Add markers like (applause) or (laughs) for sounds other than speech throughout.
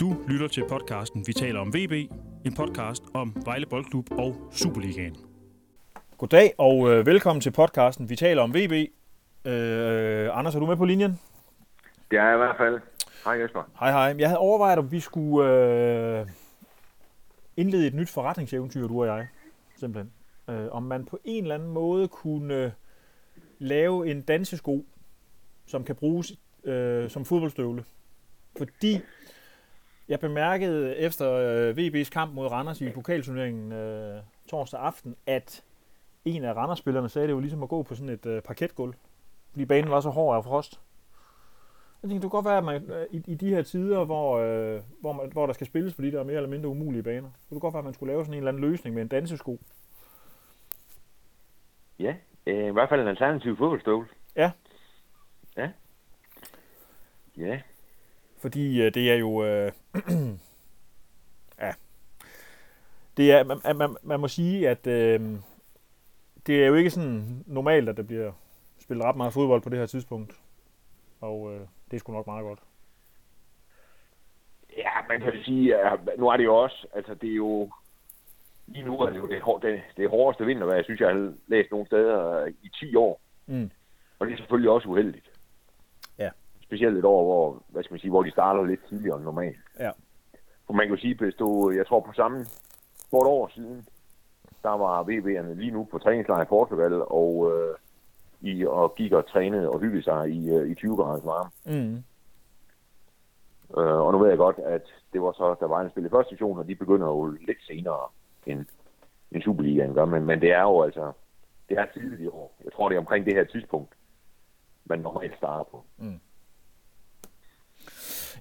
Du lytter til podcasten Vi taler om VB, en podcast om Vejle Boldklub og Superligaen. Goddag og øh, velkommen til podcasten Vi taler om VB. Øh, Anders, er du med på linjen? Det er jeg i hvert fald. Hej Jesper. Hej hej. Jeg havde overvejet, om vi skulle øh, indlede et nyt forretningseventyr, du og jeg, simpelthen. Øh, om man på en eller anden måde kunne øh, lave en dansesko, som kan bruges øh, som fodboldstøvle. Fordi jeg bemærkede efter øh, VB's kamp mod Randers i pokalturneringen øh, torsdag aften, at en af Randers-spillerne sagde, at det var ligesom at gå på sådan et øh, parketgulv, fordi banen var så hård af frost. Jeg tænkte, det kunne godt være, at man, øh, i, i de her tider, hvor, øh, hvor, man, hvor der skal spilles på de der mere eller mindre umulige baner, det kunne godt være, at man skulle lave sådan en eller anden løsning med en dansesko. Ja, øh, i hvert fald en alternativ fodboldstøvle. Ja. Ja. Ja. Fordi øh, det er jo... Øh, (clears throat) ja. Det er, man, man, man må sige, at øh, det er jo ikke sådan normalt, at der bliver spillet ret meget fodbold på det her tidspunkt. Og øh, det er sgu nok meget godt. Ja, man kan sige, at nu er det jo også, altså det er jo, lige nu er det jo det, hår- det, det hårdeste vintervejr, jeg synes, jeg har læst nogle steder i 10 år. Mm. Og det er selvfølgelig også uheldigt. Specielt et år, hvor, hvad skal man sige, hvor de starter lidt tidligere end normalt. Ja. For man kan jo sige, hvis du, jeg tror på samme, for et år siden, der var VB'erne lige nu på træningslejr i Portugal, og, øh, i, og gik og trænede og hyggede sig i, øh, i 20 graders varme. Mm. Øh, og nu ved jeg godt, at det var så, der var en spil i første division, og de begynder jo lidt senere end, end Superligaen gør, men, men det er jo altså, det er tidligt i år. Jeg tror, det er omkring det her tidspunkt, man normalt starter på. Mm.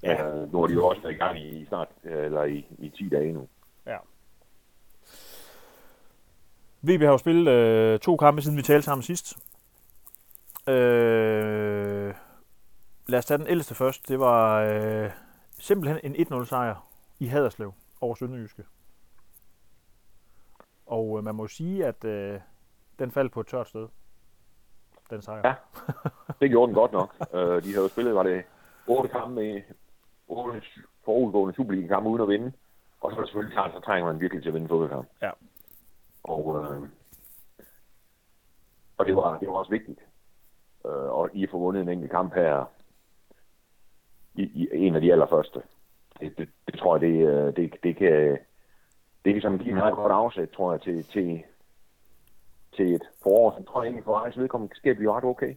Ja. Øh, nu har de jo også været i gang i snart, øh, eller i, i 10 dage nu. Ja. VB har jo spillet øh, to kampe, siden vi talte sammen sidst. Øh, lad os tage den ældste først. Det var øh, simpelthen en 1-0 sejr i Haderslev over Sønderjyske. Og øh, man må sige, at øh, den faldt på et tørt sted. Den sejr. Ja. Det gjorde den godt nok. øh, de havde jo spillet, var det otte kampe med forudgående Superliga-kampe uden at vinde. Og så er det selvfølgelig klart, så trænger man virkelig til at vinde fodboldkamp. Ja. Og, øh, og det, var, det var også vigtigt. Øh, og I har vundet en enkelt kamp her i, i en af de allerførste. Det, det, det tror jeg, det, øh, det, det kan det kan sådan give en meget godt afsæt, tror jeg, til, til, til et forår. Så tror jeg egentlig, for Ejs vedkommende skal blive ret okay.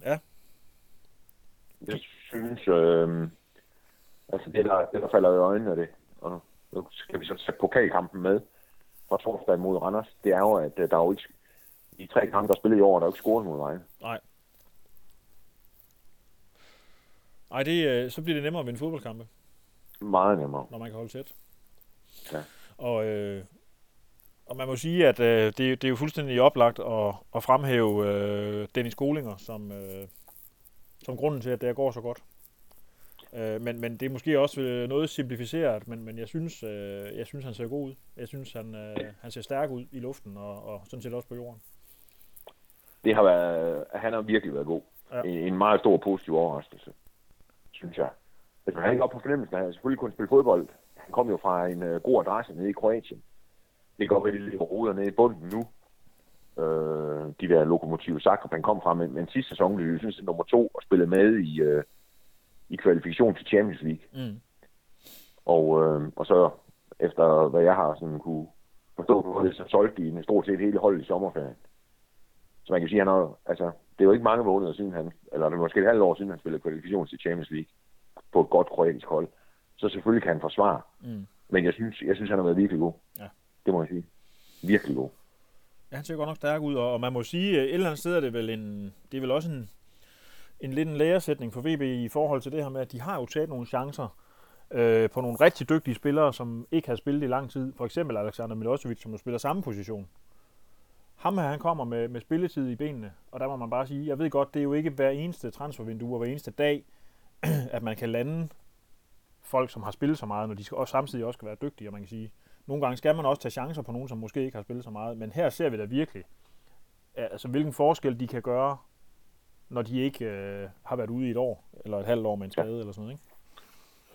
Ja. Jeg synes, øh, altså det der, det der falder i øjnene af det, og nu skal vi så tage pokalkampen med fra torsdag mod Randers, det er jo, at øh, der er jo ikke, i tre kampe, der er spillet i år, der er jo ikke scoret mod Vejle. Nej. Ej, det, øh, så bliver det nemmere at vinde fodboldkampe. Meget nemmere. når man kan holde tæt. Ja. Og, øh, og man må sige, at øh, det, det er jo fuldstændig oplagt at, at fremhæve øh, Dennis Golinger som, øh, som grunden til, at det går så godt. Øh, men, men det er måske også øh, noget simplificeret, men, men jeg, synes, øh, jeg synes, han ser god ud. Jeg synes, han, øh, han ser stærk ud i luften, og, og sådan set også på jorden. Det har været, han har virkelig været god. Ja. En, en meget stor positiv overraskelse, synes jeg. Hvis man har ikke op på fornemmelsen, han selvfølgelig kunne spille fodbold. Han kom jo fra en uh, god adresse nede i Kroatien. Det at de ligger ruder nede i bunden nu. Øh, de der lokomotive Zagreb, han kom fra, men, men sidste sæson blev jeg synes, er nummer to og spillede med i, uh, i kvalifikation til Champions League. Mm. Og, øh, og så efter hvad jeg har sådan kunne forstå på det, så solgte de stort set hele holdet i sommerferien. Så man kan sige, at han har, altså, det er jo ikke mange måneder siden han, eller det er måske et halvt år siden han spillede kvalifikation til Champions League på et godt kroatisk hold. Så selvfølgelig kan han forsvare. Mm. Men jeg synes, jeg synes han har været virkelig god. Ja. Det må jeg sige. Virkelig god. Ja, han ser godt nok stærk ud, og, og man må sige, at et eller andet sted er det vel en, det er vel også en, en lidt en læresætning for VB i forhold til det her med, at de har jo taget nogle chancer øh, på nogle rigtig dygtige spillere, som ikke har spillet i lang tid. For eksempel Alexander Milosevic, som jo spiller samme position. Ham her, han kommer med, med spilletid i benene, og der må man bare sige, jeg ved godt, det er jo ikke hver eneste transfervindue og hver eneste dag, (clears throat) at man kan lande folk, som har spillet så meget, når de skal også samtidig også skal være dygtige, og man kan sige, nogle gange skal man også tage chancer på nogen, som måske ikke har spillet så meget, men her ser vi da virkelig, altså hvilken forskel de kan gøre, når de ikke øh, har været ude i et år, eller et halvt år med en skade, ja. eller sådan noget, ikke?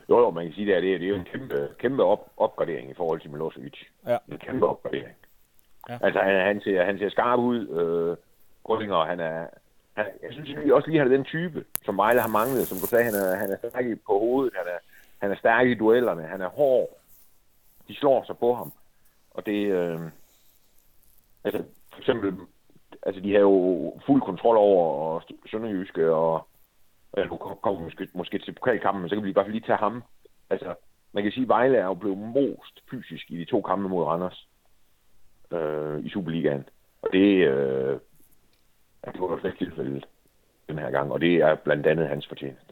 Jo, jo, man kan sige, det er, det er, det er jo en kæmpe, kæmpe op, opgradering i forhold til Milosevic. Ja. En kæmpe opgradering. Ja. Altså, han, han, ser, han ser skarp ud. Øh, Grønninger, han er... Han, jeg synes egentlig også lige, han er den type, som Vejle har manglet. Som du sagde, han er, han er stærk i- på hovedet. Han er, han er stærk i duellerne. Han er hård. De slår sig på ham. Og det... Øh, altså, for eksempel... Altså, de har jo fuld kontrol over Sønderjyske, og Ja, nu kommer vi måske, måske til pokalkampen, men så kan vi i hvert fald lige tage ham. Altså, man kan sige, at Vejle er jo blevet most fysisk i de to kampe mod Randers øh, i Superligaen. Og det, øh, det var jo slet ikke tilfældet den her gang, og det er blandt andet hans fortjeneste.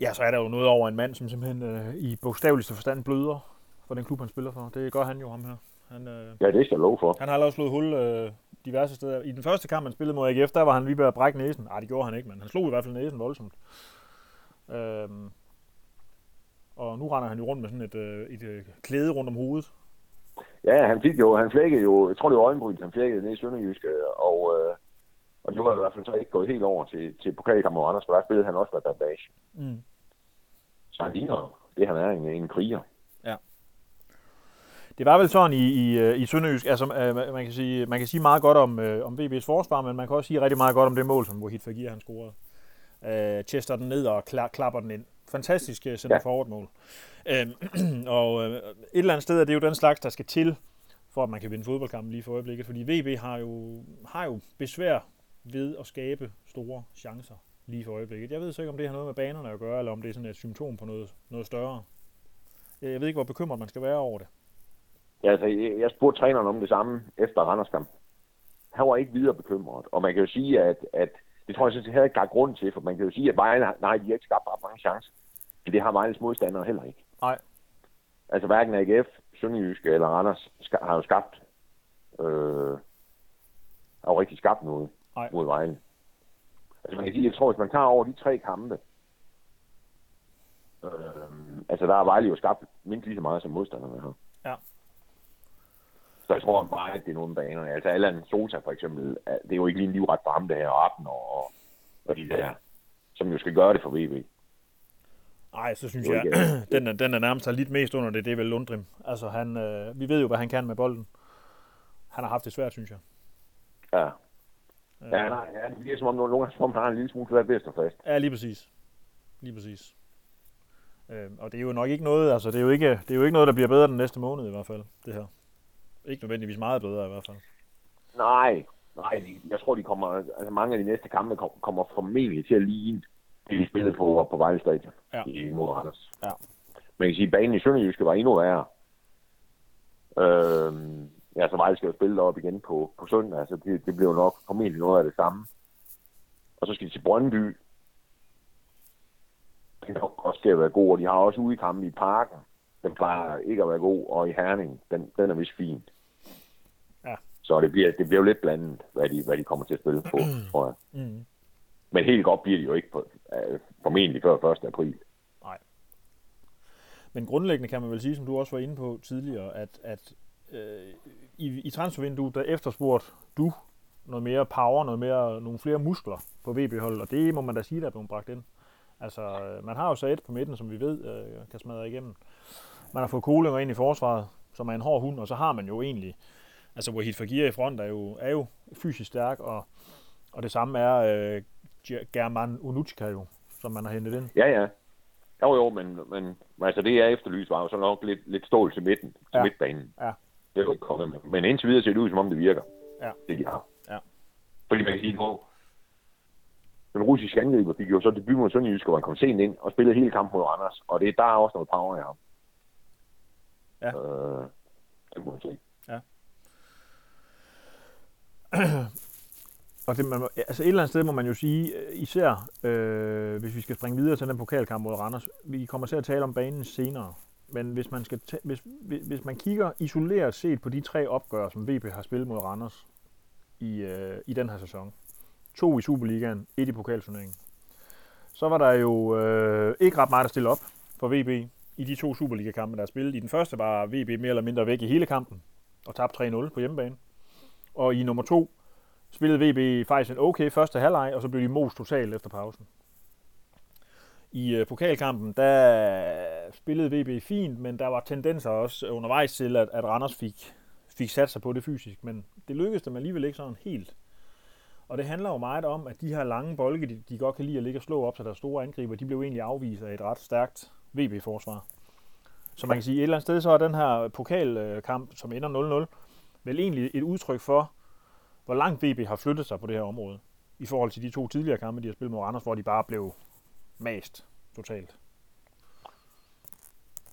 Ja, så er der jo noget over en mand, som simpelthen øh, i bogstaveligste forstand bløder for den klub, han spiller for. Det gør han jo, ham her. Han, øh, Ja, det skal jeg love for. han har allerede slået hul øh, diverse steder. I den første kamp, han spillede mod AGF, der var han lige ved at brække næsen. Nej, det gjorde han ikke, men han slog i hvert fald næsen voldsomt. Øhm, og nu render han jo rundt med sådan et, øh, et øh, klæde rundt om hovedet. Ja, han fik jo, han flækkede jo, jeg tror det var øjenbryn, han flækkede ned i Sønderjyske, og, øh, og det var i hvert fald så ikke gået helt over til, til pokalkampen mod Randers, for der spillede han også med bandage. Mm. Så han ligner det, han er, en, en kriger. Det var vel sådan i, i, øh, i Sønderjysk, altså øh, man kan sige, man kan sige meget godt om, øh, om VB's forsvar, men man kan også sige rigtig meget godt om det mål, som Wahid Fagir han scorede. Øh, chester den ned og kla- klapper den ind. Fantastisk øh, center Ja. forward mål. Øh, (clears throat) og øh, et eller andet sted er det jo den slags, der skal til, for at man kan vinde fodboldkampen lige for øjeblikket, fordi VB har jo, har jo besvær ved at skabe store chancer lige for øjeblikket. Jeg ved så ikke, om det har noget med banerne at gøre, eller om det er sådan et symptom på noget, noget større. Jeg ved ikke, hvor bekymret man skal være over det. Ja, altså, jeg, spurgte træneren om det samme efter Randerskamp. Han var ikke videre bekymret. Og man kan jo sige, at, at det tror jeg sådan set heller ikke, der er grund til, for man kan jo sige, at Vejle, nej, de har ikke skabt ret mange chancer. Men det har Vejles modstandere heller ikke. Nej. Altså hverken AGF, Sønderjyske eller Randers har jo skabt, øh, har jo rigtig skabt noget Nej. mod Vejle. Altså man kan sige, jeg tror, hvis man tager over de tre kampe, øh, altså der har Vejle jo skabt mindst lige så meget som modstanderne har. Ja. Så jeg tror bare, at det er nogle baner. Altså Allan Sosa for eksempel, er- det er jo ikke lige en livret for ham, det her, og Abner og, og de der, som jo skal gøre det for VB. Nej, så synes jeg, (clears throat) den, er- den er nærmest har lidt mest under det, det er vel Lundrim. Altså, han, øh, vi ved jo, hvad han kan med bolden. Han har haft det svært, synes jeg. Ja. Øh, Ja, nej, ja, det bliver som om nogle gange, som om han har en lille smule svært ved at stå fast. Ja, lige præcis. Lige præcis. Øh, og det er jo nok ikke noget, altså det er, jo ikke, det er jo ikke noget, der bliver bedre den næste måned i hvert fald, det her. Ikke nødvendigvis meget bedre i hvert fald. Nej, nej, jeg tror, de kommer, altså mange af de næste kampe kom- kommer formentlig til at ligne det, de spillede på, på Vejle Stadion Ja. i mod Randers. Ja. Man kan sige, at banen i Sønderjyske var endnu værre. Øhm, ja, så Vejle skal jo spille op igen på, på søndag, altså det, det bliver jo nok formentlig noget af det samme. Og så skal de til Brøndby. Den kan også at være god, og de har også ude i kampe i parken. Den plejer ikke at være god, og i Herning, den, den er vist fin. Ja. Så det bliver, det bliver jo lidt blandet, hvad de, hvad de kommer til at spille på, (clears throat) tror jeg. Mm. Men helt godt bliver de jo ikke på, øh, formentlig før 1. april. Men grundlæggende kan man vel sige, som du også var inde på tidligere, at, at øh, i, i transfervinduet, der efterspurgte du noget mere power, noget mere, nogle flere muskler på VB-holdet, og det må man da sige, der er blevet bragt ind. Altså, øh, man har jo så et på midten, som vi ved øh, kan smadre igennem. Man har fået Kolinger ind i forsvaret, som er en hård hund, og så har man jo egentlig, altså Wahid Fagir i front er jo, er jo fysisk stærk, og, og det samme er øh, Ge- German Unuchka jo, som man har hentet ind. Ja, ja. Jo, jo, men, men altså det jeg efterlyst var jo så nok lidt, lidt stål til midten, til ja. midtbanen. Ja. Det er jo ikke kommet med. Men indtil videre ser det ud, som om det virker. Ja. Det de har. Ja. Fordi man kan sige, at den russiske angriber fik jo så debut mod Sønderjysk, hvor han kom sent ind og spillede hele kampen mod Randers. Og det, der er også noget power i ham. Ja. Øh, det må man sige. Og det, man, altså et eller andet sted må man jo sige, øh, især øh, hvis vi skal springe videre til den pokalkamp mod Randers, vi kommer til at tale om banen senere, men hvis man, skal tæ- hvis, hvis, hvis man kigger isoleret set på de tre opgør, som VB har spillet mod Randers i, øh, i den her sæson, to i Superligaen, et i pokalturneringen, så var der jo øh, ikke ret meget at stille op for VB i de to Superliga-kampe, der er spillet. I den første var VB mere eller mindre væk i hele kampen og tabte 3-0 på hjemmebane. Og i nummer to spillede VB faktisk en okay første halvleg, og så blev de most totalt efter pausen. I øh, pokalkampen, der spillede VB fint, men der var tendenser også undervejs til, at, at Randers fik, fik sat sig på det fysisk, men det lykkedes dem alligevel ikke sådan helt. Og det handler jo meget om, at de her lange bolde, de, de godt kan lide at ligge og slå op til deres store angriber, de blev egentlig afvist af et ret stærkt VB-forsvar. Så man kan sige, et eller andet sted, så er den her pokalkamp, som ender 0-0, vel egentlig et udtryk for, hvor langt VB har flyttet sig på det her område, i forhold til de to tidligere kampe, de har spillet mod Randers, hvor de bare blev mast totalt.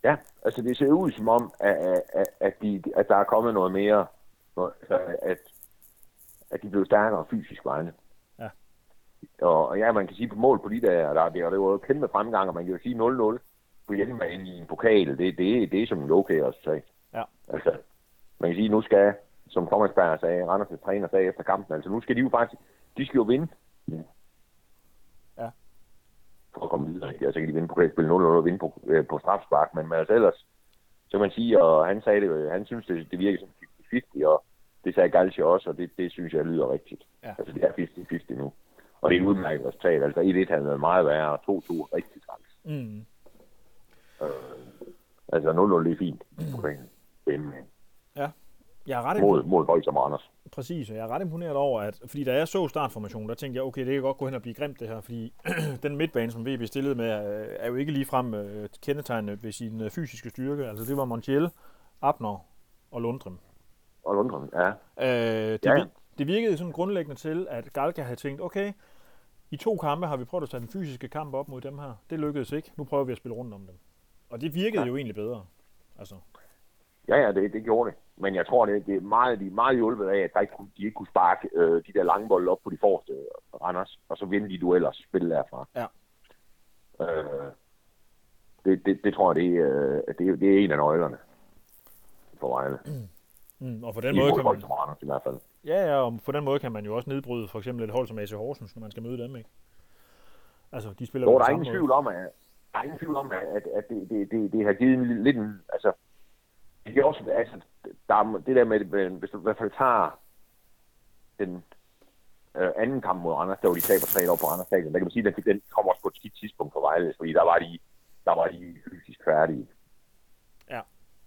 Ja, altså det ser ud som om, at, at, at, de, at der er kommet noget mere, altså, at, at de blev stærkere fysisk vegne. Ja. Og ja, man kan sige på mål på de der, der, der, det var jo kæmpe fremgang, og man kan jo sige 0-0 på hjemmebane i en pokal, det, det, det er som en okay resultat. Ja. Altså, man kan sige, nu skal, som Thomas Berg sagde, Randers' træner sagde efter kampen, altså nu skal de jo faktisk, de skal jo vinde. Ja. For at komme videre. Altså kan de vinde på spille 0-0 og vinde på, øh, på strafspark, men, men altså ellers, så kan man sige, og han sagde det, han synes, det, det virker som 50-50, og det sagde Galche også, og det, det synes jeg lyder rigtigt. Ja. Altså det er 50-50 nu. Og det er et udmærket resultat. Altså 1-1 havde været meget værre, og 2-2 rigtig træls. Mm. Øh, altså 0-0 det er fint. Mm. Ja. Jeg er ret Mod, mod hold som Anders. Præcis, og jeg er ret imponeret over, at fordi da jeg så startformationen, der tænkte jeg, okay, det kan godt gå hen og blive grimt det her, fordi (clears throat) den midtbane, som VB stillede med, er jo ikke ligefrem øh, kendetegnet ved sin øh, fysiske styrke. Altså det var Montiel, Abner og Lundgren. Og Lundgren, ja. Øh, det, Ja. ja. det virkede sådan grundlæggende til, at Galka havde tænkt, okay, i to kampe har vi prøvet at tage den fysiske kamp op mod dem her. Det lykkedes ikke. Nu prøver vi at spille rundt om dem. Og det virkede Ja. jo egentlig bedre. Altså, Ja, ja, det, det gjorde det. Men jeg tror, det, det er meget, de er meget hjulpet af, at der ikke, kunne- de ikke kunne sparke øh, de der lange bolde op på de forreste øh, Randers, og så vinde de dueller og spille derfra. Ja. Øh, det, det, det tror jeg, det, øh, det, er- det er en af nøglerne for Vejle. mm, og på den I måde kan man, Randers i hvert fald. ja, ja, og på den måde kan man jo også nedbryde for eksempel et hold som AC Horsens, når man skal møde dem, ikke? Altså, de spiller Jo, der er ingen måde. tvivl om, at, der er ingen tvivl om, at, at det, det, det, det har givet en lidt en, altså, det er også, altså, der er det der med, hvis du i hvert fald tager den øh, anden kamp mod Randers, der var de taber 3 år på Randers Stadion, der kan man sige, at den, den kommer også på et skidt tidspunkt for Vejle, fordi der var de, der var de fysisk færdige. Ja.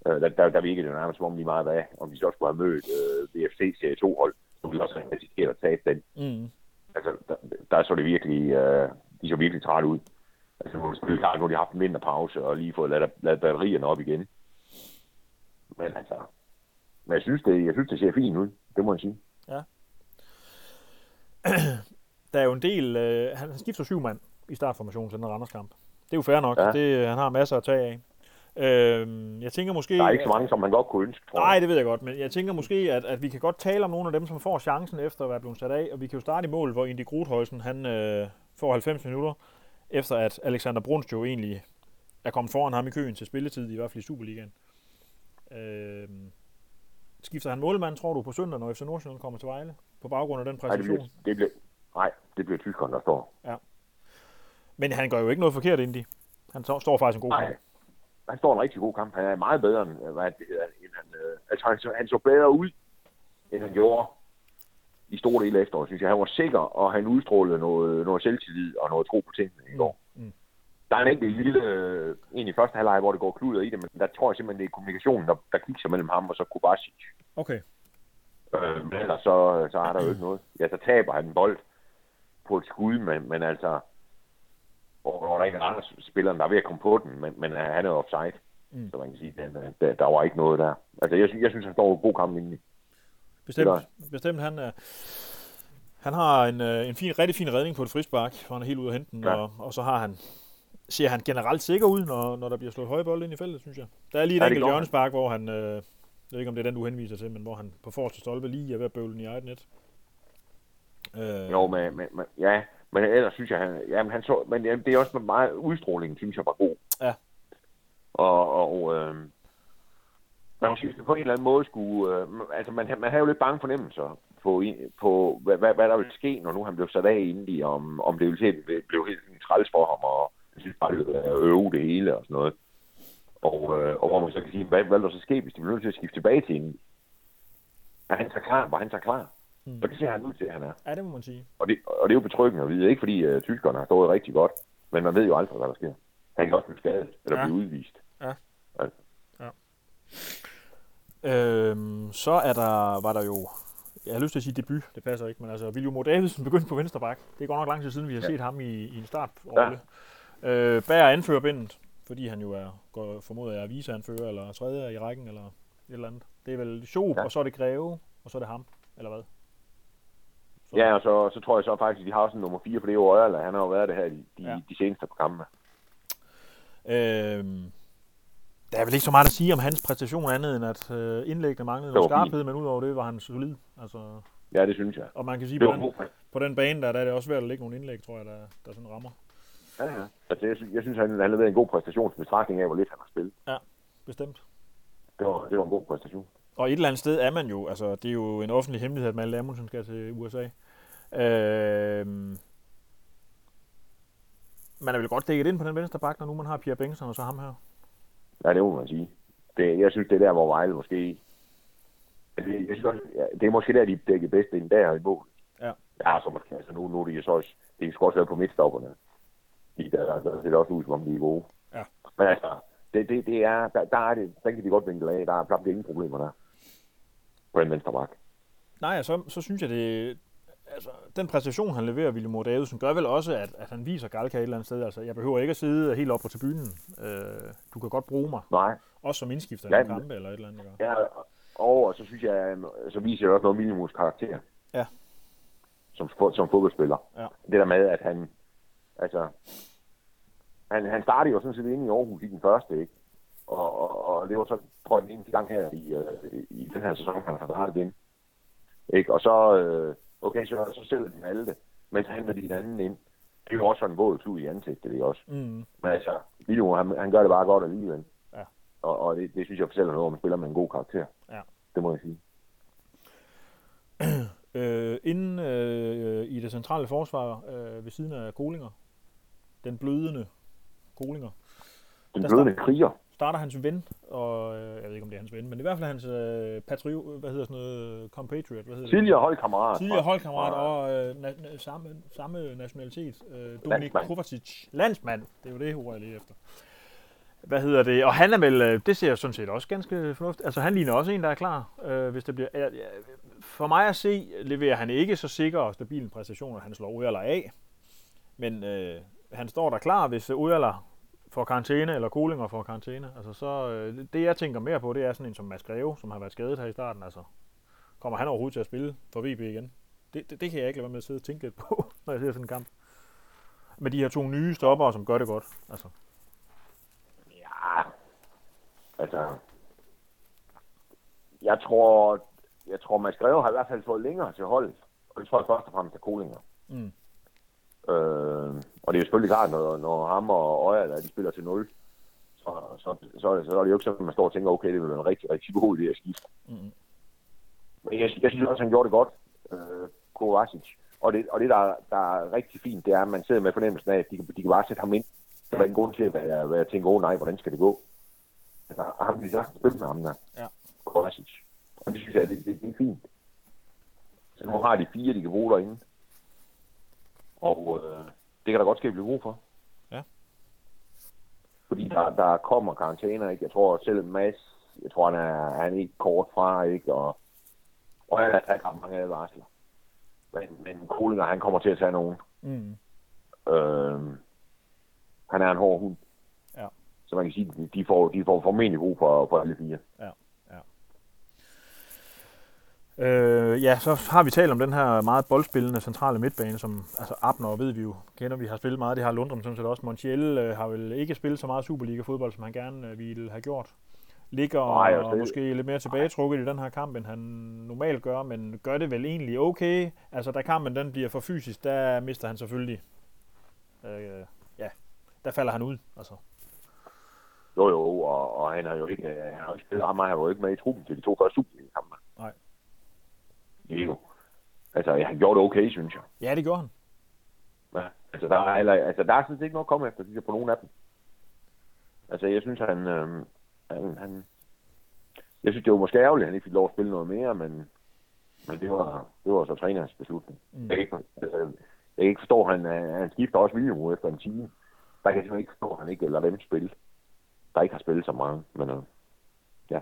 Øh, der, der, der virkede det nærmest som om lige meget hvad, om de så skulle have mødt øh, VFC Serie 2 hold, så ville også have risikeret at tabe den Mm. altså, der, der så det virkelig, øh, de så virkelig træt ud. Altså, nu er det klart, nu har de haft en vinterpause og lige fået ladet, ladet batterierne op igen. Men altså, men jeg synes, det, jeg synes, det ser fint ud. Det må jeg sige. (clears throat) Der er jo en del... Øh, han skifter syv mand i startformationen til den Randers kamp. Det er jo fair nok. Ja. Ja. Det, han har masser at tage af. Øh, jeg tænker måske... Der er ikke så mange, som man godt kunne ønske, tror Nej, jeg. det ved jeg godt, men jeg tænker måske, at, at vi kan godt tale om nogle af dem, som får chancen efter at være blevet sat af, og vi kan jo starte i mål, hvor Indy Grothøjsen, han øh, får 90 minutter, efter at Alexander Brunst jo egentlig er kommet foran ham i køen til spilletid, i hvert fald i Superligaen. Øh, skifter han målmand, tror du, på søndag, når FC Nordsjælland kommer til Vejle, på baggrund af den Nej, det bliver, præstation? det bliver, nej, det bliver tyskeren, der står. Men han gør jo ikke noget forkert, Indy. Han står, står faktisk en god Nej. kamp. Han står en rigtig god kamp. Han er meget bedre, end, øh, hvad det hedder, end han, øh, altså, han, så, han så bedre ud, end han gjorde i store dele af efteråret, synes jeg. Han var sikker, og han udstrålede noget, noget selvtillid og noget tro på tingene i går. Der er en enkelt lille, øh, en i første halvleg, hvor det går kluder i det, men der tror jeg simpelthen, det er kommunikationen, der, der kigger mellem ham og så Kovacic. Okay. Øh, men ellers så, så er der jo ikke noget. Ja, så taber han en bold på et skud, men, men altså, hvor, hvor der ikke er andre spillere, der er ved at komme på den, men, men han er offside. Mm. Så man kan sige, at der, der, var ikke noget der. Altså, jeg, synes- jeg synes, han står en god kamp inde. Bestemt, bestemt han er, han har en, øh, en fin, rigtig fin redning på et frispark, hvor han er helt ude at hente den. Ja. og, og så har han, ser han generelt sikker ud, når, når der bliver slået høje bolde ind i feltet, synes jeg. Der er lige et Ja, enkelt hjørnespark, hvor han, øh, jeg ved ikke om det er den, du henviser til, men hvor han på forreste stolpe lige er ved at bøvle den i eget net. Øh, Jo, men, men, men, ja, men ellers synes jeg, han, jamen, han så, men jamen, det er også med meget udstråling, synes jeg var god. Ja. Og, og øh, man det på en eller anden måde skulle, øh, altså man, man havde jo lidt bange fornemmelser på, på hvad, hvad, hvad, der ville ske, når nu han blev sat af i, om, om det ville se, blev helt træls for ham, og jeg synes bare, det øve det hele og sådan noget. Og, øh, og hvor man så kan sige, hvad, hvad der så ske, hvis de bliver nødt til at skifte tilbage til inden? Er han så klar? Var han så klar? Mm. Og det ser han ud til, at han er. Ja, det må man sige. Og det, og det er jo betryggende at vide, ikke fordi uh, tyskerne har stået rigtig godt, Men man ved jo aldrig, hvad der sker. Han kan også blive skadet, eller Ja. blive udvist. Øhm, så er der, var der jo, jeg har lyst til at sige debut, det passer ikke, men altså William. Davidsen begyndte på venstre bak. Det er godt nok lang tid siden, vi har Ja. set ham i, i en startrolle. Ja. Øh, Bager anfører bindet, fordi han jo er, går, formoder jeg, er viseanfører, eller tredje i rækken, eller et eller andet. Det er vel Schob, ja. Og så er det Greve, og så er det ham, eller hvad? Så, Ja, og så, så tror jeg så faktisk, at de har en nummer 4, for det er jo Ørla. Han har jo været det her de, de, Ja. de seneste på kampene. Øhm, der er vel ikke så meget at sige om hans præstation andet end at øh, indlæggene manglede noget skarphed, men udover det var han solid. Altså, Ja, det synes jeg. og man kan sige, på den, på den bane, der, der er det også svært at lægge nogle indlæg, tror jeg, der, der sådan rammer. Ja, ja. Altså, jeg, synes, jeg synes, han, han leverede en god præstation til betragtning af, hvor lidt han har spillet. Bestemt. Det var, det var en god præstation. Og et eller andet sted er man jo, altså det er jo en offentlig hemmelighed, at Malte Amundsen skal til USA. Øhm, man er vel godt dækket ind på den venstre bak, når nu man har Pierre Bengtsson og så ham her. Ja, det må man sige. Det, jeg synes, det er der, hvor Vejle måske... Altså, jeg synes også, ja, det er måske der, de dækker bedst ind der i mål. Ja. Ja, så måske, altså nu, nu er de så også... Det skal også være på midtstopperne. De, der, der, der ser det også ud, som om de er gode. Ja. Men altså, det, det, det er, der, der er det, den kan de godt vinkle af. Der er der er ingen problemer der. På den venstre bak. Nej, så, så synes jeg, det, altså, den præstation, han leverer, William Moore Davidsen, gør vel også, at, at han viser Galka et eller andet sted. Altså, jeg behøver ikke at sidde helt op på tribunen. Øh, du kan godt bruge mig, Nej, også som indskifter Ja, i men- kampe eller et eller andet. Ikke? Ja, og så synes jeg, så viser det også noget minimums karakter. Ja. Som, som fodboldspiller. Ja. Det der med, at han, altså, han, han startede jo sådan set inde i Aarhus i den første, ikke? Og, og, og det var så, tror jeg, den eneste gang her i, øh, i den her sæson, han har startet ind. Ikke? Og så, øh, okay, så, så sælger de Malte, men så henter de den anden ind. Det er jo også sådan en våd klud i ansigtet, ikke også? Mm. Men altså, Video, han, han gør det bare godt alligevel. Ja. Og, og det, det, synes jeg fortæller noget om, at man spiller med en god karakter. Ja. Det må jeg sige. (clears throat) Øh, inden øh, i det centrale forsvar øh, ved siden af Kolinger, den blødende Kolinger, Den Der blødende kriger. starter hans ven, og øh, jeg ved ikke om det er hans ven, men i hvert fald hans øh, patriot, hvad hedder sådan noget, compatriot, hvad hedder det? Tidligere holdkammerat. Tidligere holdkammerat og øh, na- na- samme, samme nationalitet. Øh, Dominik. Kovacic. Landsmand. Det er jo det, ord jeg lige efter. Hvad hedder det? Og han er vel, øh, det ser sådan set også ganske fornuftigt. Altså han ligner også en, der er klar, øh, hvis det bliver... Ja, for mig at se, leverer han ikke så sikker og stabil en præstation, at han slår Ujala af. Men øh, han står der klar, hvis Ujala får karantæne, eller Kolinger får karantæne. Altså så, øh, det jeg tænker mere på, det er sådan en som Mads Greve, som har været skadet her i starten. Altså, kommer han overhovedet til at spille for VB igen? Det, det, det kan jeg ikke lade være med at sidde og tænke lidt på, (laughs) når jeg ser sådan en kamp. Med de her to nye stopper, som gør det godt. Altså, Ja, altså... Jeg tror, jeg tror, Mads Greve har i hvert fald fået længere til holdet. Og det tror jeg først og fremmest er Kolinger. mm. Øh, og det er jo selvfølgelig klart, når, når ham og Øjer, der, de spiller til 0, så, så, så, er det, så er det jo ikke sådan, at man står og tænker, okay, det vil være en rigtig, rigtig god idé at skifte. Mm. Men jeg, jeg synes også, han gjorde det godt, øh, Kovacic. Og det, og det der, der er rigtig fint, det er, at man sidder med fornemmelsen af, at de, kan- de kan bare sætte ham ind. Der er ingen grund til at være, være tænke, åh oh, nej, hvordan skal det gå? Altså, ham vil sagtens spille med ham der. Ja. Kovacic. Og det synes jeg, det, det, det er fint. Så nu har de fire, de kan bruge derinde. Og øh, det kan der godt ske blive brug for. Ja. Fordi der, der kommer karantæner, ikke? Jeg tror selv Mads, jeg tror han er, han er ikke kort fra, ikke? Og, og han har ret mange advarsler. Men, men Kolinger, han kommer til at tage nogen. Mm. Øh, han er en hård hund. Ja. Så man kan sige, de- de får, de får formentlig brug for, for alle fire. Øh, ja, så har vi talt om den her meget boldspillende centrale midtbane, som altså Abner ved vi jo, kender vi har spillet meget. Det har Lundrum sådan set også. Montiel øh, har vel ikke spillet så meget Superliga-fodbold, som han gerne øh, ville have gjort. Ligger Nej, og, og det- måske lidt mere tilbagetrukket i den her kamp, end han normalt gør, men gør det vel egentlig okay. Altså, da kampen den bliver for fysisk, der mister han selvfølgelig... Øh, ja, der falder han ud. Altså. Jo jo, og, og han har jo ikke, han har ikke spillet han var jo ikke med i truppen til de to første Superliga-kampe. Nej. Diego. Altså, han gjorde det okay, synes jeg. Ja, det gjorde han. Ja, altså, der er, heller, altså, der er sådan set ikke noget at komme efter, synes jeg, på nogen af dem. Altså, jeg synes, han, øh, han, han jeg synes, det var måske ærgerligt, at han ikke fik lov at spille noget mere, men, men det, var, det var så trænerens beslutning. Mm. Jeg, ikke, altså, jeg kan ikke forstå, at han, han skifter også William efter en time. der kan jeg simpelthen ikke forstå, at han ikke lader dem spille. Der ikke har spillet så mange, men øh, ja.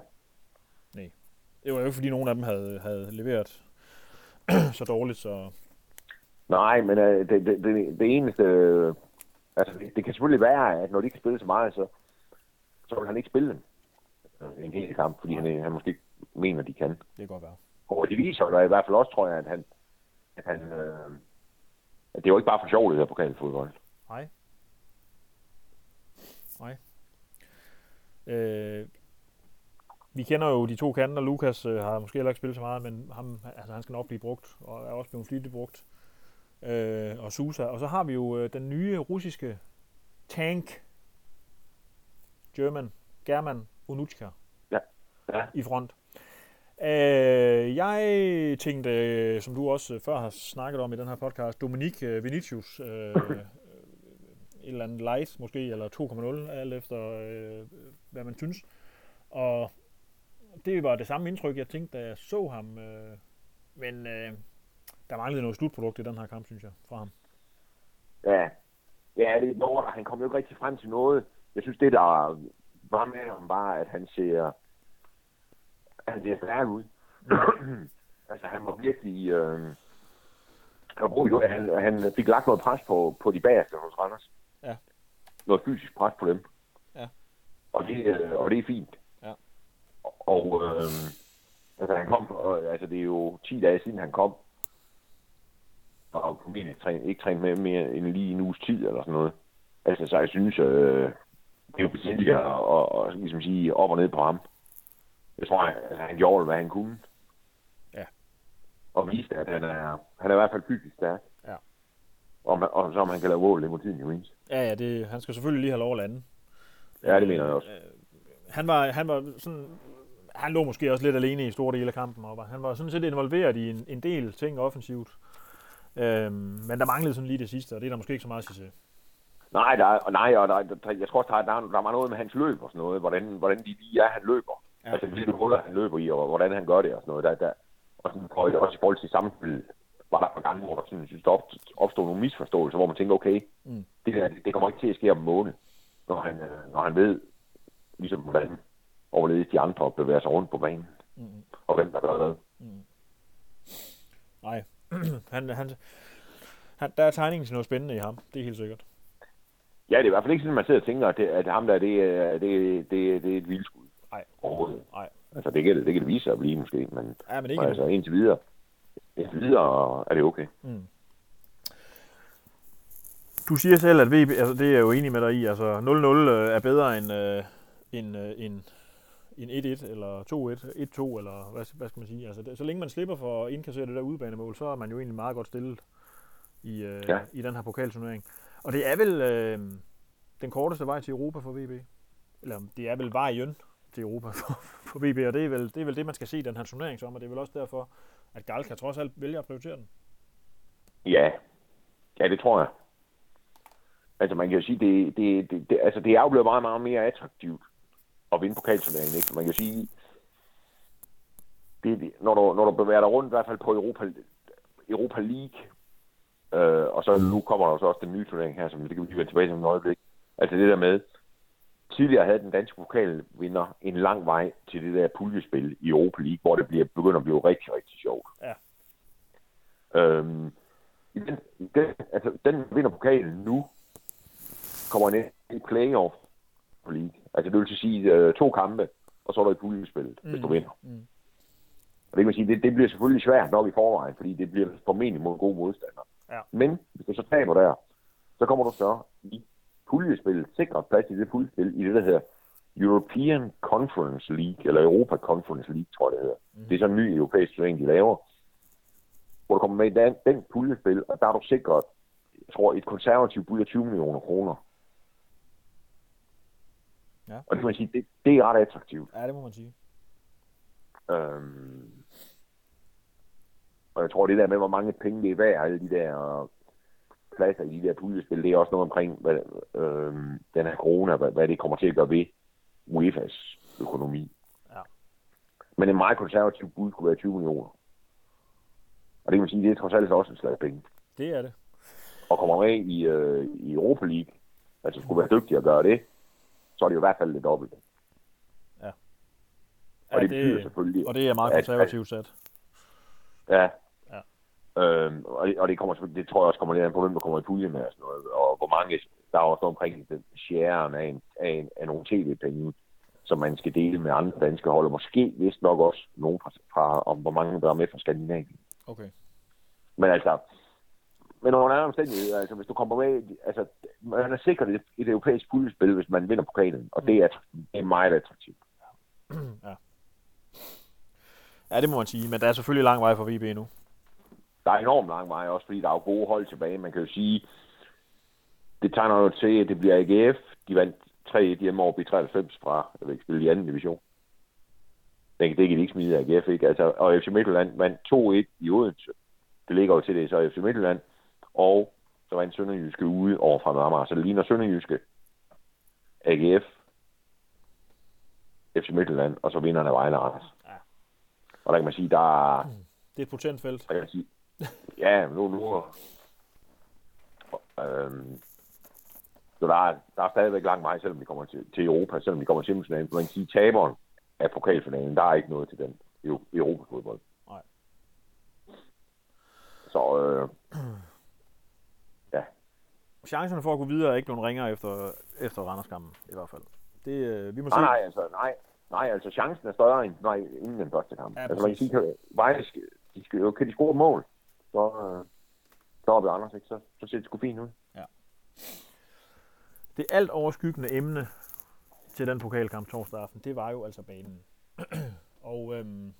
Det var jo ikke, fordi nogen af dem havde, havde leveret (clears throat) så dårligt, så Nej, men øh, det, det, det, det eneste... Øh, altså, det, det kan selvfølgelig være, at når de ikke spille så meget, så, så vil han ikke spille dem øh, en hel kamp, fordi han, han måske ikke mener, de kan. det kan godt være. Og det viser jo i hvert fald også, tror jeg, at han... At han øh, at det er jo ikke bare for sjov, det der pokalfodbold. Nej. Nej. Øh, vi kender jo de to kanter. Lukas øh, har måske heller ikke spillet så meget, men ham, altså, han skal nok blive brugt, og er også blevet flittigt brugt. Øh, og Susa. Og så har vi jo øh, den nye russiske tank, German, German Unuchka Ja. i front. Øh, jeg tænkte, som du også øh, før har snakket om i den her podcast, Dominik øh, Vinicius, øh, et eller andet light måske, eller 2,0, alt efter øh, hvad man synes. Og det var det samme indtryk, jeg tænkte, da jeg så ham. Øh, men øh, der manglede noget slutprodukt i den her kamp, synes jeg, fra ham. Ja, ja det er Nord, han kom jo ikke rigtig frem til noget. Jeg synes, det der var med ham, var, at han ser, han ser stærk ud. (clears throat) altså, han var virkelig... Øh, han, han fik lagt noget pres på, på de bagerste hos Randers. Ja. Noget fysisk pres på dem. Ja. Og det, øh, og det er fint. Og øh, altså, han kom, og, altså, det er jo 10 dage siden, han kom. Og formentlig træn, ikke trænet med mere end lige en uges tid eller sådan noget. Altså, så jeg synes, øh, det er jo besindigt at, at, at, ligesom sige op og ned på ham. Jeg tror, at han gjorde, hvad han kunne. Ja. Og viste, at han er, han er i hvert fald fysisk stærk. Ja. Og, man, og så om han kan lave mål i motiven, jo ens. Ja, ja, det, han skal selvfølgelig lige have lov at lande. Ja, det mener jeg også. han var, han var sådan, han lå måske også lidt alene i store dele af kampen, og han var sådan set involveret i en, en del ting offensivt. Øhm, men der manglede sådan lige det sidste, og det er der måske ikke så meget at sige. Nej, der, er- nej og der, der, jeg tror også, der, er- der, er- der var noget med hans løb og sådan noget. Hvordan, hvordan de lige er, han løber. Ja. Altså, hvilke huller han løber i, og hvordan han gør det og sådan noget. Der, der, og sådan, og også i forhold til samspil var der par gange, hvor der sådan, synes, der op- opstod nogle misforståelser, hvor man tænker, okay, Mm. det, der, det kommer ikke til at ske om en måned, når han, øh, når han ved, ligesom hvordan overledes de andre bevæger sig rundt på banen, Mm. og hvem der gør hvad. Nej, (clears throat) han, han, han, der er tegningen til noget spændende i ham, det er helt sikkert. Ja, det er i hvert fald ikke sådan, at man sidder og tænker, at, det, at ham der, det, er- det, det, det er et vildskud. Nej. Nej. Altså, det kan, det, det kan det vise sig at blive måske, men Ja, men ikke ikke altså, indtil videre, indtil videre er det okay. Mm. Du siger selv, at VB, altså det er jeg jo enig med dig i, altså 0-0 øh, er bedre end, øh, end, øh, end, end 1-1 eller 2-1, 1-2 eller hvad, hvad skal man sige. Altså det, så længe man slipper for at indkassere det der udebanemål, så er man jo egentlig meget godt stillet i, øh, ja. Ja. i den her pokalturnering. Og det er vel øh, den korteste vej til Europa for VB. Eller det er vel vejen til Europa for, for VB, og det er, vel, det er vel det, man skal se i den her turnering som, og det er vel også derfor, at Galka trods alt vælger at prioritere den. Ja, ja det tror jeg. Altså, man kan jo sige, det, det, det, det, altså, det er jo blevet meget, meget mere attraktivt at vinde pokalturneringen, ikke? Man kan sige, det, når, du, når du bevæger dig rundt, i hvert fald på Europa, Europa League, øh, og så nu kommer der så også den nye turnering her, som det kan vi lige vende tilbage til om et øjeblik. Altså det der med, tidligere havde den danske pokalvinder en lang vej til det der puljespil i Europa League, hvor det bliver, begynder at blive rigtig, rigtig sjovt. Ja. Øhm, den, den, altså, den der vinder pokalen nu, kommer ind i playoff league. Altså det vil sige øh, to kampe, og så er der et puljespil, mm. hvis du vinder. Mm. Og det kan man sige, det, det bliver selvfølgelig svært nok i forvejen, fordi det bliver formentlig mod gode modstandere. Ja. Men hvis du så taber der, så kommer du så i puljespillet, sikret plads i det puljespil, i det, der hedder European Conference League, eller Europa Conference League, tror jeg det hedder. Mm. Det er sådan en ny europæisk turnering, de laver, hvor du kommer med i den, den puljespil, og der er du sikret, jeg tror, et konservativt bud af 20 millioner kroner. Ja. Og det kan man sige, det, det er ret attraktivt. Ja, det må man sige. Øhm, og jeg tror, det der med, hvor mange penge det er værd, alle de der pladser i de der puljespil, det er også noget omkring hvad, øhm, den her corona, hvad, hvad det kommer til at gøre ved UEFA's økonomi. Ja. Men en meget konservativ bud kunne være 20 millioner. Og det kan man sige, det er trods alt også en slag penge. Det er det. Og kommer med i, øh, i Europa League, altså skulle være dygtige at gøre det, så er det jo i hvert fald det dobbelte. Ja. Og Ja, det betyder det- selvfølgelig, Og det er meget at- konservativt sat. ja, Ja. Øhm, og, det, og det, kommer, det tror jeg også kommer lidt an på, hvem der kommer i puljen med og sådan noget, og hvor mange, der er også omkring den sharen af, en, af, en, af nogle tv-penge, som man skal dele med andre danske hold, og måske vist nok også nogen fra, fra om hvor mange der er med fra Skandinavien. Okay. Men altså, men under andre omstændigheder, altså hvis du kommer med, altså man er sikkert et, et europæisk puljespil, hvis man vinder pokalen, og det er, det er meget attraktivt. ja. Ja, det må man sige, men der er selvfølgelig lang vej fra VB endnu. Der er enormt lang vej, også fordi der er jo gode hold tilbage. Man kan jo sige, det tegner jo til, at det bliver AGF. De vandt 3-1 hjemme over B93 fra, jeg vil ikke spille i anden division. Det, det kan de ikke smide af AGF, ikke? Altså, og FC Midtjylland vandt 2-1 i Odense. Det ligger jo til det, så FC Midtjylland. Og så vandt Sønderjyske ude over fra Amager. Så det ligner Sønderjyske, AGF, FC Midtjylland, og så vinderne af Vejle og Randers. Ja. Og der kan man sige, der er, Det er et potent felt. så kan jeg sige, ja, nu, nu, øhm, så der er, der er stadigvæk lang vej, selvom vi kommer til, til Europa, selvom vi kommer til semifinalen. Man kan sige, taberen af pokalfinalen, der er ikke noget til den i, i Europa-fodbold. Nej. Så, øh, Chancerne for at gå videre er ikke blevet ringere efter, efter Randerskampen, i hvert fald. Det, øh, vi må se. nej, nej, altså, nej, nej, altså chancen er større end, nej, inden den første kamp. Ja, altså man kan sige, kan, Vejle skal, de skal, jo- kan de score et mål, så, øh, så er vi Anders, ikke? Så, så ser det sgu fint ud. Det alt overskyggende emne til den pokalkamp torsdag aften, det var jo altså banen. (clears throat) og øhm,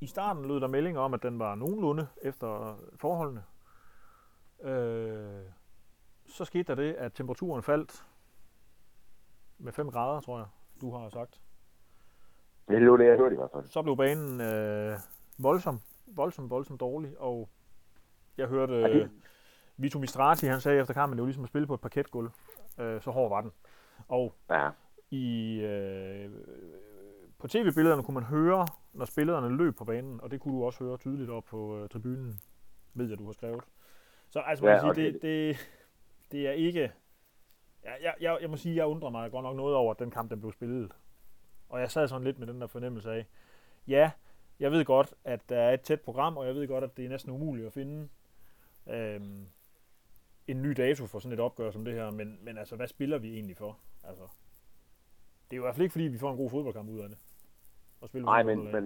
i starten lød der meldinger om, at den var nogenlunde efter forholdene. Øh, så skete der det, at temperaturen faldt med 5 grader, tror jeg, du har sagt. Det var det, jeg hørte i hvert fald. Så blev banen øh, voldsom, voldsom, voldsom dårlig, og jeg hørte øh, Vito Mistrati, han sagde efter kampen, det var ligesom at spille på et parketgulv. Øh, så hård var den. Og Ja, i, øh, på tv-billederne kunne man høre, når spillerne løb på banen, og det kunne du også høre tydeligt op på øh, tribunen, ved jeg, du har skrevet. Så altså, man Ja, ja, sige, det, det, det er ikke... Jeg, jeg, jeg, jeg må sige, jeg undrer mig godt nok noget over, at den kamp den blev spillet. Og jeg sad sådan lidt med den der fornemmelse af, ja, jeg ved godt, at der er et tæt program, og jeg ved godt, at det er næsten umuligt at finde øhm, en ny dato for sådan et opgør som det her, men, men altså, hvad spiller vi egentlig for? Altså, det er jo i hvert fald ikke, fordi vi får en god fodboldkamp ud af det. Og spille Nej, men, men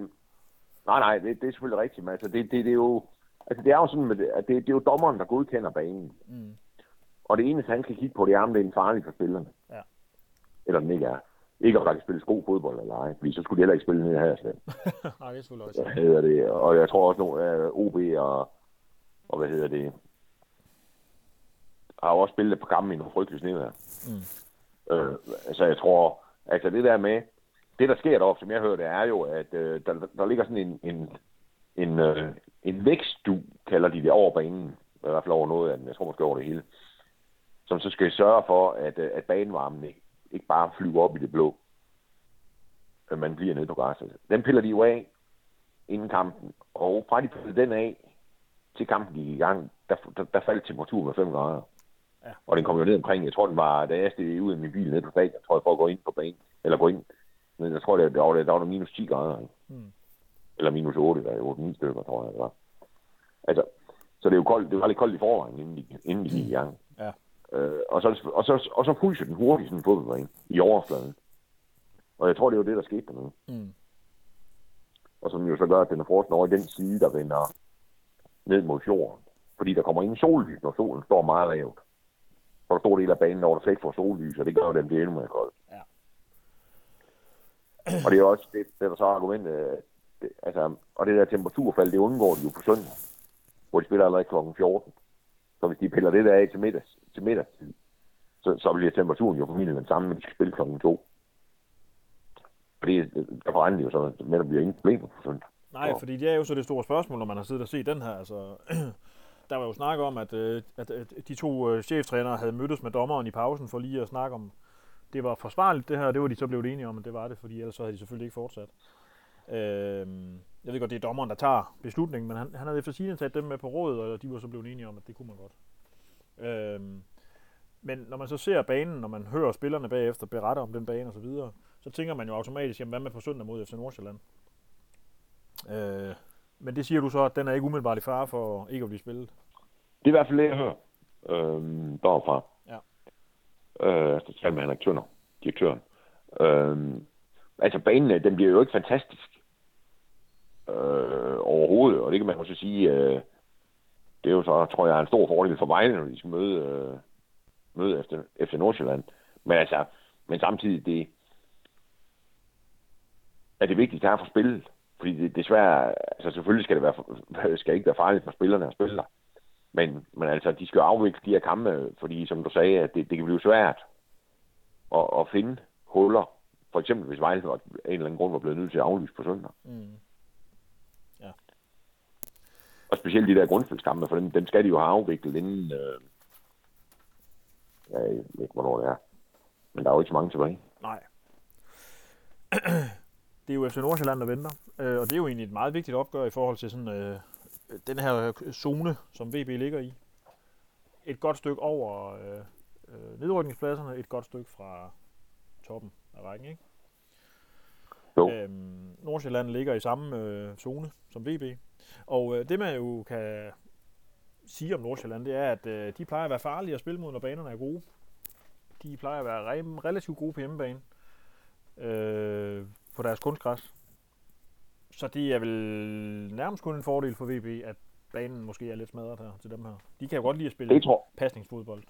nej, nej, det, det er selvfølgelig rigtigt, men altså, det, det, det, er jo, altså, det er jo sådan, med det, at det, det er jo dommeren, der godkender banen. Mm. Og det eneste, han skal kigge på, det er, om det er en farlig for spillerne. Ja. Eller den ikke er. Ikke om der kan spilles god fodbold eller ej, fordi så skulle de heller ikke spille ned her. (laughs) Nej, det er selvfølgelig også. hvad hedder det? Og jeg tror også, nogle af OB og, og hvad hedder det, har jo også spillet på kampen i nogle frygtelige snevejr. Mm. Øh, altså jeg tror, altså det der med, det der sker deroppe, som jeg hører, det er jo, at øh, der, der ligger sådan en, en, en, øh, en vækstdu, kalder de det, over banen. I hvert fald over noget af den, jeg tror måske over det hele. Som så skal sørge for, at, øh, at banevarmen ikke, ikke bare flyver op i det blå. At man bliver nede på græsset. Den piller de jo af inden kampen. Og fra de pillede den af, til kampen gik i gang, der, der, der faldt temperaturen med 5 grader. Ja. Og den kom jo ned omkring, jeg tror den var, da jeg steg ud af min bil ned på stadion, tror jeg, for at gå ind på banen, eller gå ind. Men jeg tror, det, der, var, der var minus 10 grader. ikke? Mm. Eller minus 8, der er 8 9 stykker, tror jeg, det var. Altså, så det er jo koldt, det var lidt koldt i forvejen, inden de, inden de gik i gang. Ja. Øh, og, så, og, så, og så fryser den hurtigt sådan en fodboldbane i overfladen. Og jeg tror, det er jo det, der skete dernede. Mm. Og som jo så gør, at den er frosset over i den side, der vender ned mod fjorden. Fordi der kommer ingen sollys, når solen står meget lavt. For der stor del af banen, hvor der slet ikke får sollys, og det gør, at den bliver endnu mere kold. Ja. Og det er også det, det er der så argumentet. at altså, og det der temperaturfald, det undgår de jo på søndag, hvor de spiller allerede kl. 14. Så hvis de piller det der af til middag, til middag så, så bliver temperaturen jo formentlig den samme, når de skal spille kl. 2. Fordi der regner de jo så med, at der bliver ingen problemer på søndag. Nej, Ja. fordi det er jo så det store spørgsmål, når man har siddet og set den her. Altså, (clears throat) der var jo snak om, at, øh, at, at de to øh, cheftrænere havde mødtes med dommeren i pausen for lige at snakke om, det var forsvarligt det her, og det var de så blevet enige om, at det var det, fordi ellers så havde de selvfølgelig ikke fortsat. Øhm, jeg ved godt, det er dommeren, der tager beslutningen, men han, han havde efter sigende taget dem med på rådet, og de var så blevet enige om, at det kunne man godt. Øhm, Men når man så ser banen, når man hører spillerne bagefter berette om den bane og så videre, så tænker man jo automatisk, jamen hvad med på søndag mod FC Nordsjælland? Øh, men det siger du så, at den er ikke umiddelbart i fare for ikke at blive spillet. Det er i hvert fald det, jeg hører øhm, derfra. Ja. Øh, altså, taler med Henrik Tønder, direktøren. Øhm, altså, banen, øh, den bliver jo ikke fantastisk øh, overhovedet, og det kan man også sige, øh, det er jo så, tror jeg, en stor fordel for Vejle, når de skal møde, øh, møde efter, efter Nordsjælland. Men altså, men samtidig, det, er det vigtigste her for spillet. Fordi det, desværre, altså selvfølgelig skal det, være, skal ikke være farligt for spillerne at spille der. Men, men altså, de skal jo afvikle de her kampe, fordi som du sagde, at det, det kan blive svært at, at finde huller. For eksempel hvis Vejle af en eller anden grund var blevet nødt til at aflyse på søndag. Mm. Ja. Og specielt de der grundspilskampe, for dem, dem skal de jo have afviklet inden... Øh, jeg ved ikke, hvornår det er. Men der er jo ikke så mange tilbage. Nej. (clears throat) det er jo FC Nordsjælland, der venter. Øh, og det er jo egentlig et meget vigtigt opgør i forhold til sådan, øh, den her zone, som VB ligger i. Et godt stykke over øh, øh, nedrykningspladserne, et godt stykke fra toppen af rækken, ikke? Jo. Øhm, Nordsjælland ligger i samme øh, zone som VB. Og øh, det man jo kan sige om Nordsjælland, det er, at øh, de plejer at være farlige at spille mod, når banerne er gode. De plejer at være re- relativt gode på hjemmebane. Øh, på deres kunstgræs. Så det er vel nærmest kun en fordel for VB, at banen måske er lidt smadret her til dem her. De kan jo godt lide at spille Det tror, pasningsfodbold.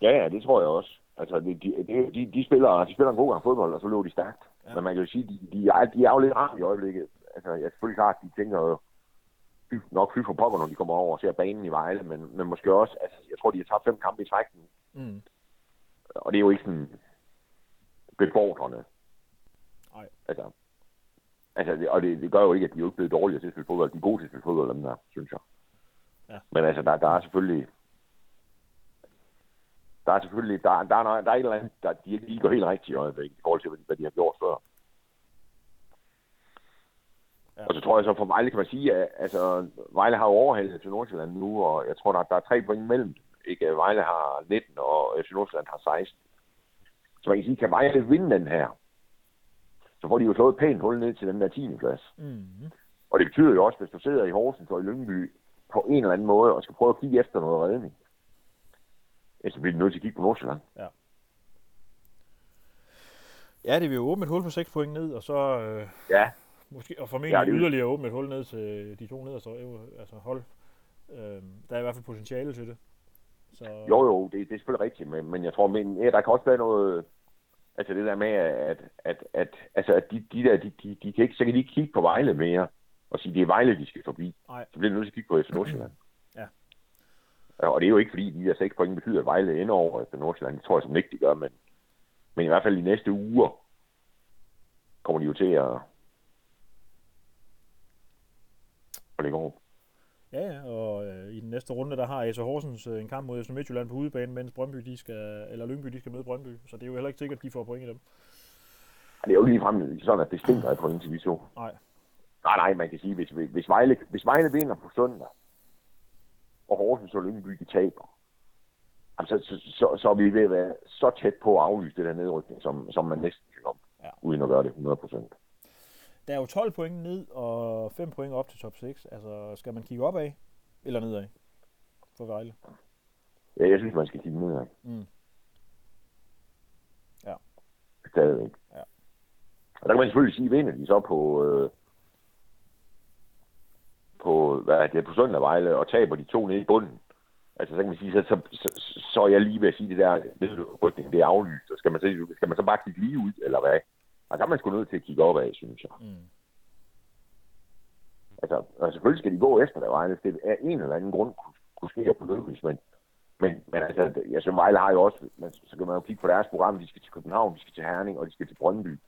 Ja, ja, det tror jeg også. Altså, de, de, de, de, spiller, de spiller en god gang fodbold, og så løber de stærkt. Ja. Men man kan jo sige, de, de, er, de er jo lidt ramt i øjeblikket. Altså, jeg er selvfølgelig klart, de tænker jo nok fy for pokker, når de kommer over og ser banen i Vejle, men, men måske også, altså, jeg tror, de har tabt fem kampe i træk nu. Mm. Og det er jo ikke sådan befordrende. Nej. Altså, altså det, og det, det, gør jo ikke, at de er jo ikke blevet dårligere til at spille fodbold. De er gode til at spille fodbold, dem der, synes jeg. Ja. Men altså, der, der er selvfølgelig... Der er selvfølgelig... Der, der, er, noget, der er et eller andet, der de ikke lige går helt rigtigt i øjeblikket, i forhold til, hvad de, har gjort før. Ja. Og så tror jeg så for Vejle kan man sige, at altså, Vejle har overhældet til Nordsjælland nu, og jeg tror, der, der er tre point mellem dem. Ikke? Vejle har 19, og FC Nordsjælland har 16. Så man kan sige, kan Vejle vinde den her, så får de jo slået et pænt hul ned til den der 10. plads. Mm. Og det betyder jo også, hvis du sidder i Horsens og i Lyngby på en eller anden måde og skal prøve at kigge efter noget redning, ja, så bliver du nødt til at kigge på Nordsjælland. Ja, det vil jo åbne et hul på 6 point ned, og så øh, Ja, måske, og formentlig Ja, ja, det yderligere åbne et hul ned til de to nederste øh, altså hold. Øh, der er i hvert fald potentiale til det. Så, jo jo, det, det er selvfølgelig rigtigt, men, men jeg tror, men, ja, der kan også være noget, altså det der med, at, at, at, altså, at de, de der, de, de, de kan ikke, så kan de ikke kigge på Vejle mere, og sige, det er Vejle, de skal forbi. Nej. Så bliver de nødt til at kigge på FC Nordsjælland. Ja. Og det er jo ikke fordi, de der seks point betyder, at Vejle ender over efter Nordsjælland. Det tror jeg som ikke, de gør, men, men i hvert fald de næste uger kommer de jo til at, at ligge over. Ja, ja, og øh, i den næste runde, der har AC Horsens øh, en kamp mod FC Midtjylland på udebane, mens Brøndby, de skal, eller Lyngby, de skal møde Brøndby. Så det er jo heller ikke sikkert, at de får point i dem. Det er jo lige frem sådan, at det stinker af point til de to. Nej. Nej, nej, man kan sige, hvis, hvis, Vejle, hvis Vejle vinder på søndag, og Horsens og Lyngby, de taber, altså, så, så, så er vi ved at være så tæt på at aflyse det der nedrykning, som, som man næsten kan komme, Ja. uden at gøre det 100 procent. Der er jo 12 point ned og 5 point op til top 6. Altså, skal man kigge opad eller nedad for Vejle? Ja, jeg synes, man skal kigge nedad. Mm. Ja. Stadigvæk. Ja. Og der kan man selvfølgelig sige, vinder de så på, øh, på, hvad er det, på søndag Vejle, og taber de to nede i bunden. Altså, så kan man sige, så, så, så, så er jeg lige ved at sige det der, ved du, rykning, det er aflyst, og skal man, så, skal man så bare kigge lige ud, eller hvad? Og der er man sgu nødt til at kigge opad, synes jeg. Mm. Altså, og selvfølgelig skal de gå efter der Vejle, det er en eller anden grund kunne, kunne ske på Lykkes, men, men, men altså, jeg synes, Vejle har jo også, man, så kan man jo kigge på deres program, de skal til København, de skal til Herning, og de skal til Brøndby.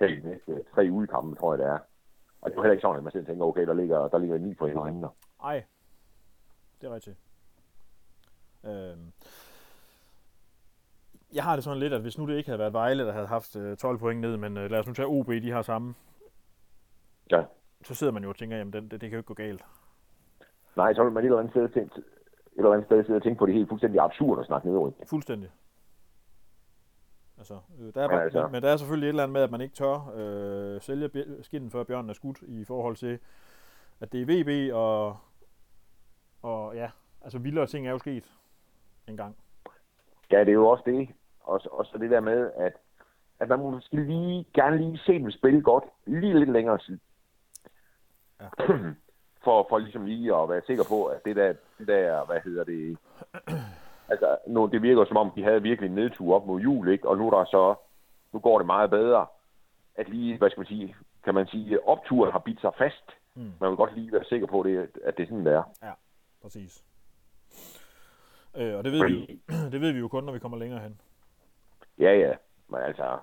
Her i næste tre ugekampe, tror jeg det er. Og det jo heller ikke sådan, at man selv tænker, okay, der ligger, der ligger ni point og der. Ej, det er rigtigt. Øhm. Jeg har det sådan lidt, at hvis nu det ikke havde været Vejle, der havde haft øh, 12 point ned, men øh, lad os nu tage OB, de har samme, Ja. så sidder man jo og tænker, jamen det, det, det kan jo ikke gå galt. Nej, så vil man et eller andet sted tænke, eller andet sted sidde og tænke på det helt fuldstændig absurd at snakke nedrykning. Fuldstændig. Altså, øh, der er Men altså- men, der er selvfølgelig et eller andet med, at man ikke tør øh, sælge skinnen, før bjørnen er skudt, i forhold til, at det er VB, og, og ja, altså vildere ting er jo sket en gang. Ja, det er jo også det. Og, og så det der med, at, at man må måske lige, gerne lige se dem spille godt lige lidt længere tid. Ja. (clears throat) for, for ligesom lige at være sikker på, at det der, det der hvad hedder det, altså nu, det virker som om, de havde virkelig en nedtur op mod jul, ikke? og nu er der så, nu går det meget bedre, at lige, hvad skal man sige, kan man sige, opturen har bidt sig fast. Mm. Man vil godt lige være sikker på, det, at det er sådan, det er. Præcis. Øh, og det ved, vi, jo- (clears throat) det ved vi jo kun, når vi kommer længere hen. Ja, ja. Men altså,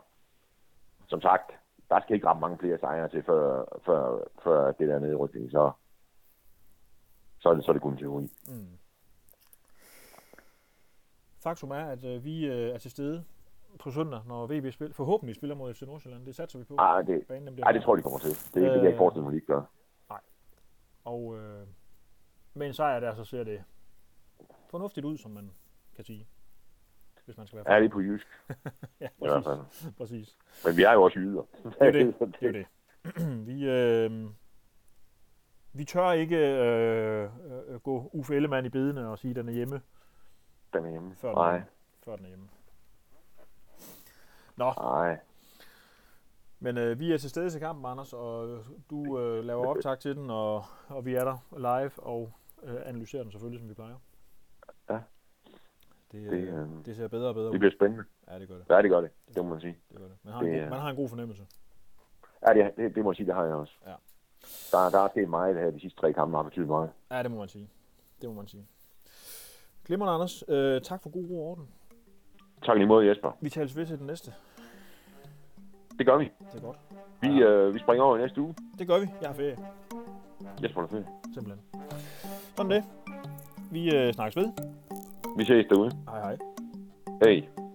som sagt, der skal ikke ret mange flere sejre til, før, før, før det der nedrykning, så, så, er det, så er det kun teori. Mm. Faktum er, at øh, vi øh, er til stede på søndag, når VB spil, forhåbentlig spiller mod FC Nordsjælland. Det satser vi på. Ej, det, Banen ej, det klar. tror jeg, de kommer til. Det, det kan jeg ikke forestille mig, de ikke gør. Og øh, med en sejr der, så ser det fornuftigt ud, som man kan sige. Hvis man skal være Ja, det er på jysk, (laughs) ja, hvert fald. præcis, præcis. Men vi er jo også jyder. Det er det. Det er det. (clears throat) vi, øh, vi tør ikke øh, øh, gå Uffe Ellemann i bedene og sige, at den er hjemme, Den er hjemme. før den, Nej, før den er hjemme. Nå, nej. men øh, vi er til stede til kampen, Anders, og øh, du øh, laver optag til den, og, og vi er der live og øh, analyserer den selvfølgelig, som vi plejer. Ja. Det, Det, øh, øh, det ser bedre og bedre det ud. bliver spændende. Ja, det gør det. Ja, det gør det. Det må man sige. det, gør det. Man, har en Det god, er- man har en god fornemmelse. Ja, det, det, det må jeg sige, det har jeg også. Ja. Der, der er sket meget her de sidste tre kampe, har betydet meget. Ja, det må man sige. Det må man sige. Glimrende, Anders. Øh, tak for god ro og orden. Tak lige måde, Jesper. Vi tales ved til den næste. Det gør vi. Det er godt. Vi, øh, vi springer over i næste uge. Det gør vi. Jeg har ferie, Jesper er fedt. simpelthen. Sådan det. Vi øh, snakkes ved. Vi ses derude. Hej hej. Hej.